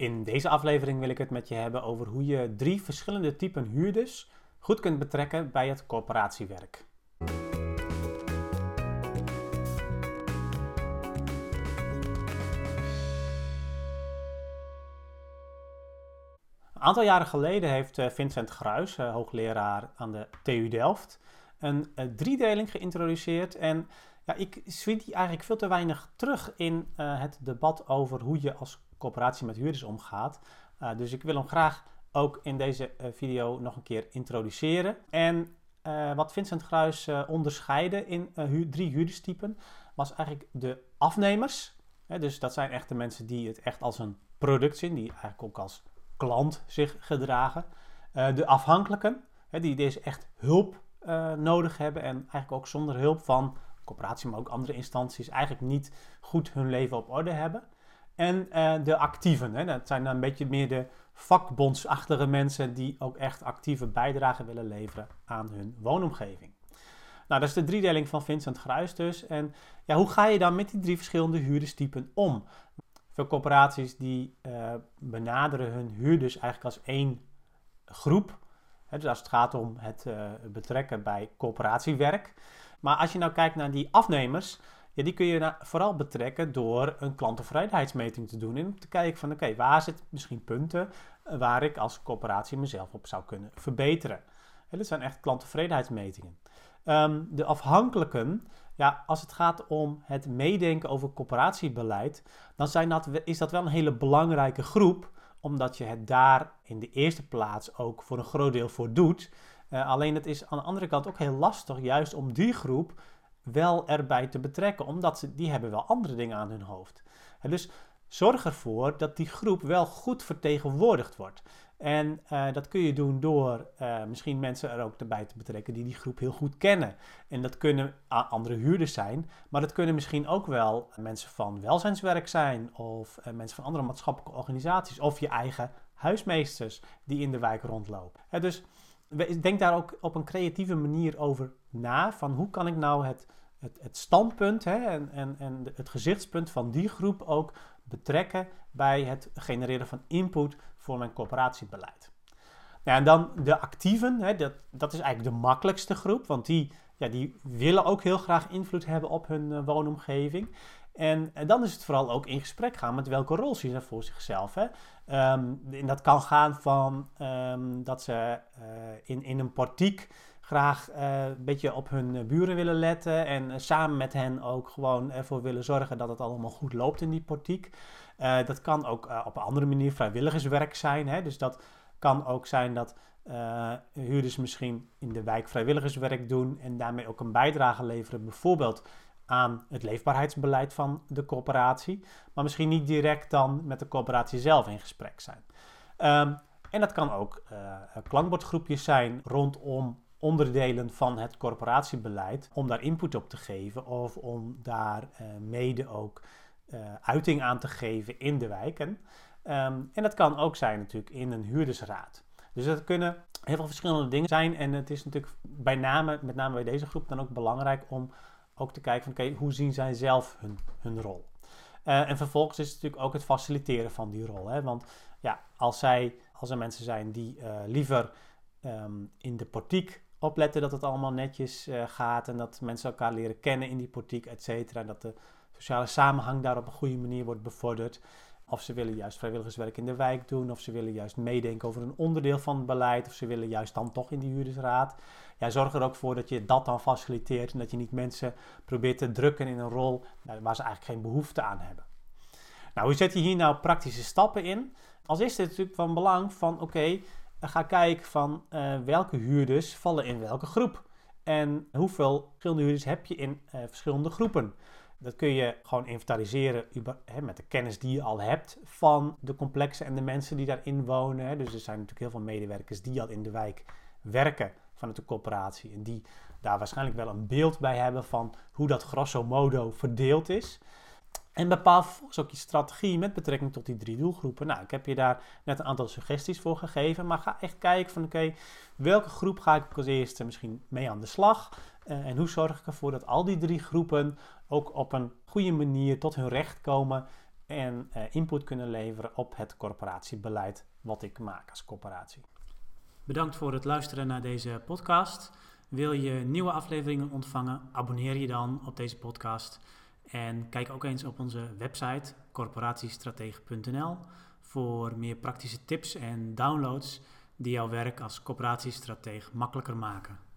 In deze aflevering wil ik het met je hebben over hoe je drie verschillende typen huurders goed kunt betrekken bij het corporatiewerk. Een aantal jaren geleden heeft eh, Vincent Gruis, eh, hoogleraar aan de TU Delft, een eh, driedeling geïntroduceerd. En ja, ik zie die eigenlijk veel te weinig terug in het debat over hoe je als coöperatie met huurders omgaat. Uh, dus ik wil hem graag ook in deze uh, video nog een keer introduceren. En uh, wat Vincent Gruis onderscheidde in drie huurderstypen was eigenlijk de afnemers. Dus dat zijn echt de mensen die het echt als een product zien, die eigenlijk ook als klant zich gedragen. de afhankelijken, die dus echt hulp nodig hebben en eigenlijk ook zonder hulp van coöperatie, maar ook andere instanties, eigenlijk niet goed hun leven op orde hebben. En uh, de actieven. Hè? Dat zijn dan een beetje meer de vakbondsachtige mensen die ook echt actieve bijdrage willen leveren aan hun woonomgeving. Nou, dat is de driedeling van Vincent Gruis dus. En ja, hoe ga je dan met die drie verschillende huurderstypen om? Veel corporaties die uh, benaderen hun huurders eigenlijk als één groep. Dus als het gaat om het uh, betrekken bij corporatiewerk. Maar als je nou kijkt naar die afnemers, ja, die kun je vooral betrekken door een klanttevredenheidsmeting te doen. En om te kijken van oké, waar zitten misschien punten eh, waar ik als corporatie mezelf op zou kunnen verbeteren. En dat zijn echt klanttevredenheidsmetingen. Um, de afhankelijken, ja, als het gaat om het meedenken over corporatiebeleid, dan zijn dat, is dat wel een hele belangrijke groep, omdat je het daar in de eerste plaats ook voor een groot deel voor doet. Uh, alleen het is aan de andere kant ook heel lastig, juist om die groep wel erbij te betrekken, omdat ze, die hebben wel andere dingen aan hun hoofd. En dus zorg ervoor dat die groep wel goed vertegenwoordigd wordt. En uh, dat kun je doen door uh, misschien mensen er ook erbij te betrekken die die groep heel goed kennen. En dat kunnen andere huurders zijn, maar dat kunnen misschien ook wel mensen van welzijnswerk zijn of uh, mensen van andere maatschappelijke organisaties of je eigen huismeesters die in de wijk rondlopen. dus denk daar ook op een creatieve manier over na. Van hoe kan ik nou het, het, het standpunt hè, en, en, en het gezichtspunt van die groep ook betrekken bij het genereren van input voor mijn corporatiebeleid. Nou, en dan de actieven, hè, dat, dat is eigenlijk de makkelijkste groep, want die, ja, die willen ook heel graag invloed hebben op hun uh, woonomgeving. En, dan is het vooral ook in gesprek gaan met welke rol zien ze voor zichzelf. Hè? Um, en dat kan gaan van um, dat ze uh, in, in een portiek graag uh, een beetje op hun buren willen letten en uh, samen met hen ook gewoon ervoor willen zorgen dat het allemaal goed loopt in die portiek. dat kan ook op een andere manier vrijwilligerswerk zijn. Hè? Dus dat kan ook zijn dat huurders misschien in de wijk vrijwilligerswerk doen en daarmee ook een bijdrage leveren, bijvoorbeeld aan het leefbaarheidsbeleid van de coöperatie, maar misschien niet direct dan met de coöperatie zelf in gesprek zijn. Um, en dat kan ook uh, klankbordgroepjes zijn rondom onderdelen van het corporatiebeleid, om daar input op te geven of om daar uh, mede ook uh, uiting aan te geven in de wijken. Um, en dat kan ook zijn natuurlijk in een huurdersraad. Dus dat kunnen heel veel verschillende dingen zijn en het is natuurlijk bij name, met name bij deze groep dan ook belangrijk om ook te kijken van oké, hoe zien zij zelf hun, hun rol? Uh, en vervolgens is het natuurlijk ook het faciliteren van die rol. Hè? Want ja, als, zij, als er mensen zijn die uh, liever um, in de portiek opletten dat het allemaal netjes uh, gaat en dat mensen elkaar leren kennen in die portiek, et cetera, en dat de sociale samenhang daar op een goede manier wordt bevorderd. Of ze willen juist vrijwilligerswerk in de wijk doen, of ze willen juist meedenken over een onderdeel van het beleid, of ze willen juist dan toch in die huurdersraad. Ja, zorg er ook voor dat je dat dan faciliteert en dat je niet mensen probeert te drukken in een rol waar ze eigenlijk geen behoefte aan hebben. Nou, hoe zet je hier nou praktische stappen in? Als eerste natuurlijk van belang van oké, ga kijken van uh, welke huurders vallen in welke groep. En hoeveel verschillende huurders heb je in uh, verschillende groepen. Dat kun je gewoon inventariseren met de kennis die je al hebt van de complexen en de mensen die daarin wonen. Dus er zijn natuurlijk heel veel medewerkers die al in de wijk werken vanuit de coöperatie. En die daar waarschijnlijk wel een beeld bij hebben van hoe dat grosso modo verdeeld is. En bepaal vervolgens ook je strategie met betrekking tot die drie doelgroepen. Nou, ik heb je daar net een aantal suggesties voor gegeven. Maar ga echt kijken van oké, welke groep ga ik als eerste misschien mee aan de slag? Uh, en hoe zorg ik ervoor dat al die drie groepen ook op een goede manier tot hun recht komen en eh, input kunnen leveren op het corporatiebeleid wat ik maak als corporatie. Bedankt voor het luisteren naar deze podcast. Wil je nieuwe afleveringen ontvangen? Abonneer je dan op deze podcast. En kijk ook eens op onze website corporatiestratege.nl voor meer praktische tips en downloads die jouw werk als corporatiestratege makkelijker maken.